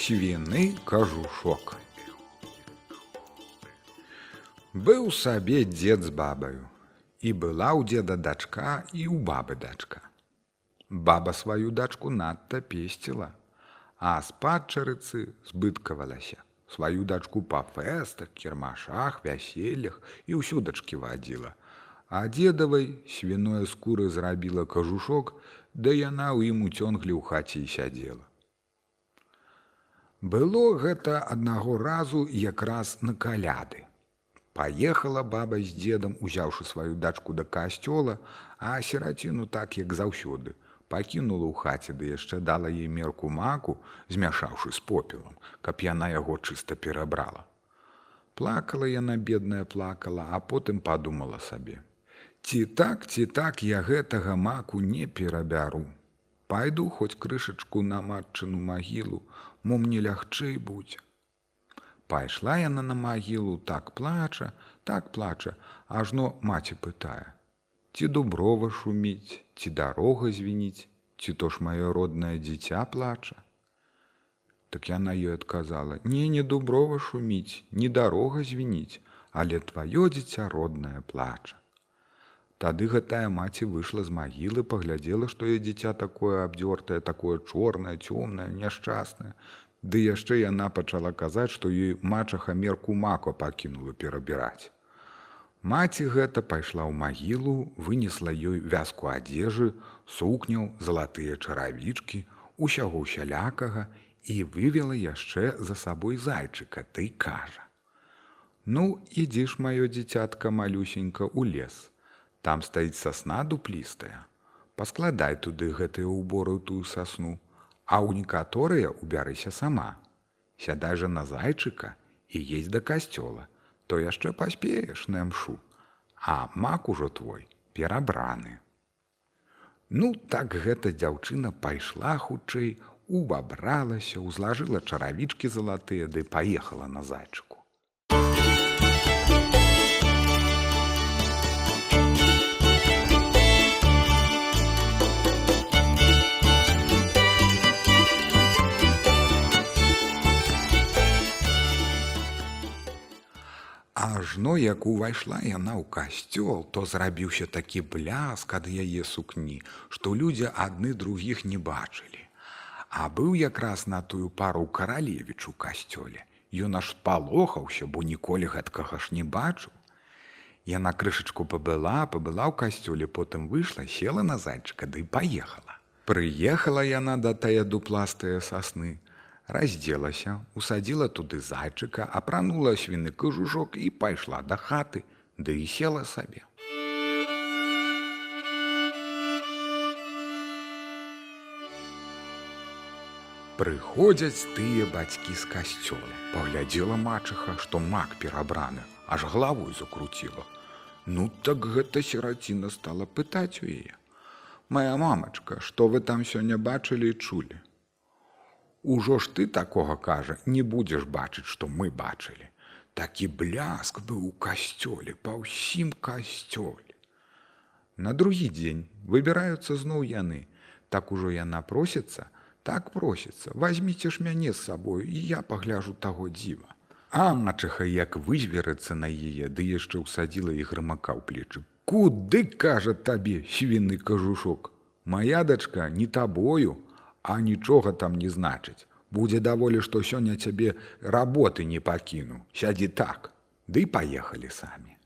свіны кажушок. Быў сабе дзед з бабаю, і была ў дзеда дачка і ў бабы дачка. Баба сваю дачку надта песціла, а з падчарыцы збыткавалася. Сваю дачку па фэстах, кірмашах, вяселлях і ўсюдачкі вадзіла. А дзедавай свіное скуры зрабіла кажушок, да яна ў ім уцёнглі ў хаце і сядзела. Было гэта аднаго разу якраз на каляды. Паехала баба з дзедам, узяўшы сваю дачку да касцёла, а сіраціну так, як заўсёды, пакінула ў хаце, ды яшчэ дала ей мерку маку, змяшаўшы з попелам, каб яна яго чыста перабрала. Плакала яна бедная плакала, а потым падумала сабе: Ці так, ці так я гэтага маку не перабяру. Пайду хоць крышачку на матчыну магілу, мо мне лягчэй будзе. Пайшла яна на магілу, так плача, так плача, ажно маці пытае: Ці дуброва шуміць, ці дарога звініць, ці то ж маё роднае дзіця плача. Так яна ёй адказала: « Не, не дуброва шуміць, не дарога звініць, але тваё дзіця роднае плача. Тады гэтая маці выйшла з магілы, паглядзела, што яе дзіця такое абдзёртае, такое чорнае, цёмнае, няшчаснае. Ды яшчэ яна пачала казаць, што ёй мачаха мерку мако пакінула перабіраць. Маці гэта пайшла ў магілу, вынесла ёй вязку адзежы, сукняў, залатыя чаравічкі, усяго ўсялякага і вывела яшчэ за сабой зайчыка, ты кажа. Ну, ідзіш маё дзіцятка малюсенька ў лес. Там стаіць сасна дуплістая. Паскладай туды гэтыя ўборы тую сасну, а ў некаторыя убярыся сама. Сядай жа на зайчыка і есть да касцёла, то яшчэ паспееш на імшу, а мак ужо твой перабраны. Ну так гэта дзяўчына пайшла хутчэй, убабралася, узлажыла чаравічкі залатыя ды паехала на зайчыку. Ажно як увайшла яна ў касцёл, то зрабіўся такі бляск ад яе сукні, што людзі адны другіх не бачылі. А быў якраз на тую пару каралевіч у касцёле. Ён аж палохаўся, бо ніколі гэткага ж не бачыў. Яна крышачку пабыла, пабыла ў касцёле, потым выйшла, села на зайчыка ды паехала. Прыехала яна да тая дупластыя сасны, раздзелася, усадзіла туды зайчыка, апранула свіны кажушок і пайшла да хаты, ды і села сабе. Прыходзяць тыя бацькі з касцёла. Паглядзела мачыха, што мак перабраны, аж галавой закруціла. Ну так гэта сіраціна стала пытаць у яе. Мая мамачка, што вы там сёння бачылі і чулі? Ужо ж ты такога кажа, не будзеш бачыць, што мы бачылі. Такі бляск быў у касцёле, па ўсім касцёле. На другі дзень выбіраюцца зноў яны. Так ужо яна просіцца, так просіцца, возьміце ж мяне з сабою і я пагляжу таго дзіва. А мачыха як вызверыцца на яе, ды яшчэ ўсадзіла і грымака ў плечы. Куды кажа табе свіны кажушок? Мая дачка не табою, а нічога там не значыць. Будзе даволі, што сёння цябе работы не пакіну, сядзі так, Ды паехалі самі.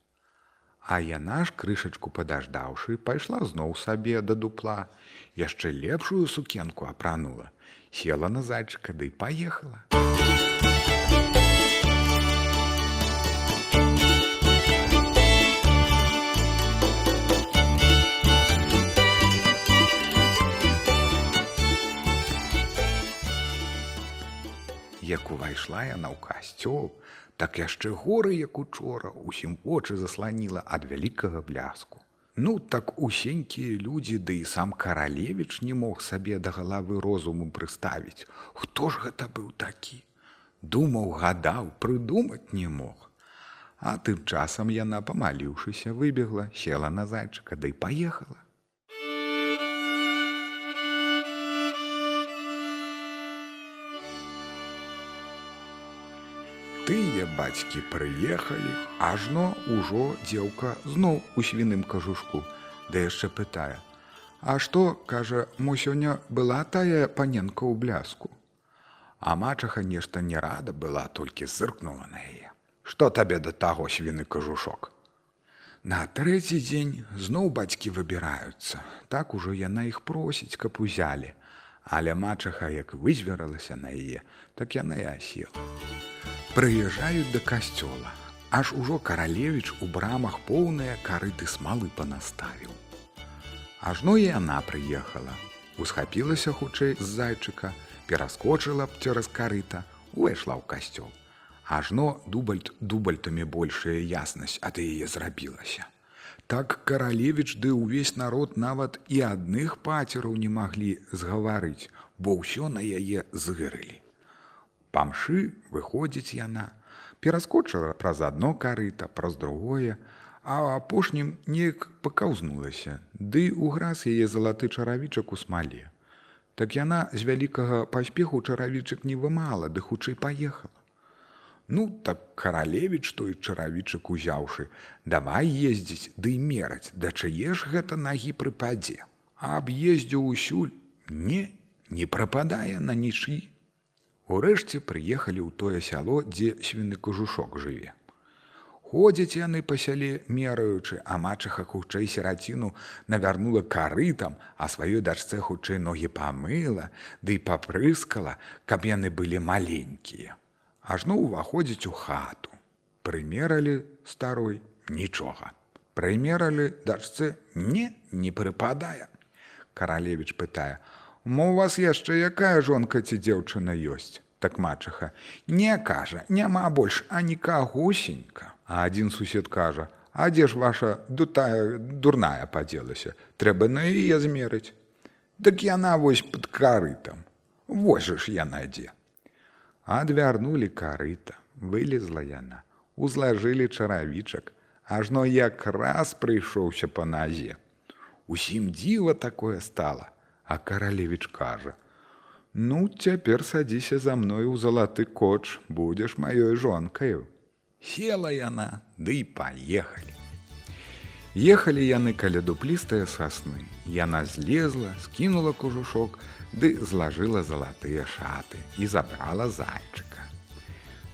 А яна ж крышачку падаждаўшы, пайшла зноў сабе да дупла, яшчэ лепшую сукенку апранула, села на зайчыка ды паехала. Як увайшла яна ў касцёл, так яшчэ горы, як учора, усім вочы засланіла ад вялікага бляску. Ну так усенькія людзі ды да і сам каралевіч не мог сабе да галавы розуму прыставіць. Хто ж гэта быў такі? Думаў, гадаў, прыдумаць не мог. А тым часам яна, памаліўшыся, выбегла, села на зайчыка, ды да паехала. Тыя бацькі прыехалі, ажно ўжо дзеўка зноў у свіным кажушку, да яшчэ пытае: « А што, кажа, мо сёння была тая паненка ў бляску. А мачаха нешта не рада была, толькі зыркнула на яе. Што табе да таго свіны кажушок? На трэці дзень зноў бацькі выбіраюцца. Так ужо яна іх просіць, каб узялі. Але мачаха, як вызвералася на яе, так яна і асела. Прыязджаюць да касцёла. Аж ужо каралевіч у брамах поўныя карыты смалы панаставіў. Ажно і яна прыехала. Усхапілася хутчэй з зайчыка, пераскочыла б цераз карыта, увайшла ў касцёл. Ажно дубальт дубальтамі большая яснасць ад яе зрабілася. Так каралевіч ды ўвесь народ нават і адных пацераў не маглі згаварыць, бо ўсё на яе згырылі. Памшы выходзіць яна, пераскочыла праз адно карыта, праз другое, а апошнім неяк пакаўзнулася, ды ўграз яе залаты чаравічак у смале. Так яна з вялікага паспеху чаравічак не вымала, ды хутчэй паехала. Ну так каралевіч той чаравічак узяўшы, давай ездзіць ды мераць, да чые ж гэта нагі прыпадзе. Аб'ездзіў усюль не, не прападае на нічый. Урэшце прыехалі ў тое сяло, дзе свіны кажушок жыве. Ходзяць яны па сяле мераючы, а мачаха хутчэй сераціну навярнула карытам, а сваёй дачцэ хутчэй ногі памыла, ды да папрыскала, каб яны былі маленькія. Ажно ўваходзіць у хату. Прымералі старой нічога. Прымералі дачцэ не не прыпадае. Каралевіч пытае: « Мо у вас яшчэ якая жонка ці дзеўчына ёсць? Так мачаха: « Не кажа, няма больш ані кагусенька. А адзін сусед кажа: « А дзе ж ваша дутая дурная падзелася, трэба на яе змерыць. Дык яна вось пад карытам. Вось ж яна дзе. Адвярнулі карыта, вылезла яна, узлажылі чаравічак, ажно якраз прыйшоўся па назе. Усім дзіва такое стала, а каралевіч кажа: « Ну, цяпер садзіся за мной у залаты коч, будзеш маёй жонкаю. Села яна, ды паехалі. Ехалі яны каля дуплістыя сасны. Яна злезла, скінула кужушок, ды злажыла залатыя шаты і забрала зайчыка.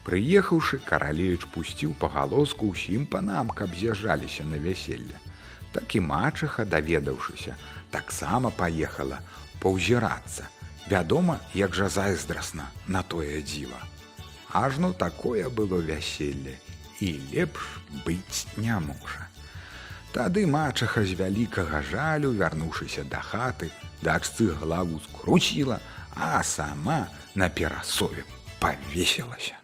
Прыехаўшы, каралевіч пусціў пагалоску ўсім панам, каб з'язджаліся на вяселле. Так і мачаха, даведаўшыся, таксама паехала паўзірацца. Вядома, як жа зайздрасна на тое дзіва. Ажно такое было вяселле і лепш быць не можа. Тады мачаха з вялікага жалю, вярнуўшыся да хаты, дачцы галаву скруціла, а сама на перасове павесілася.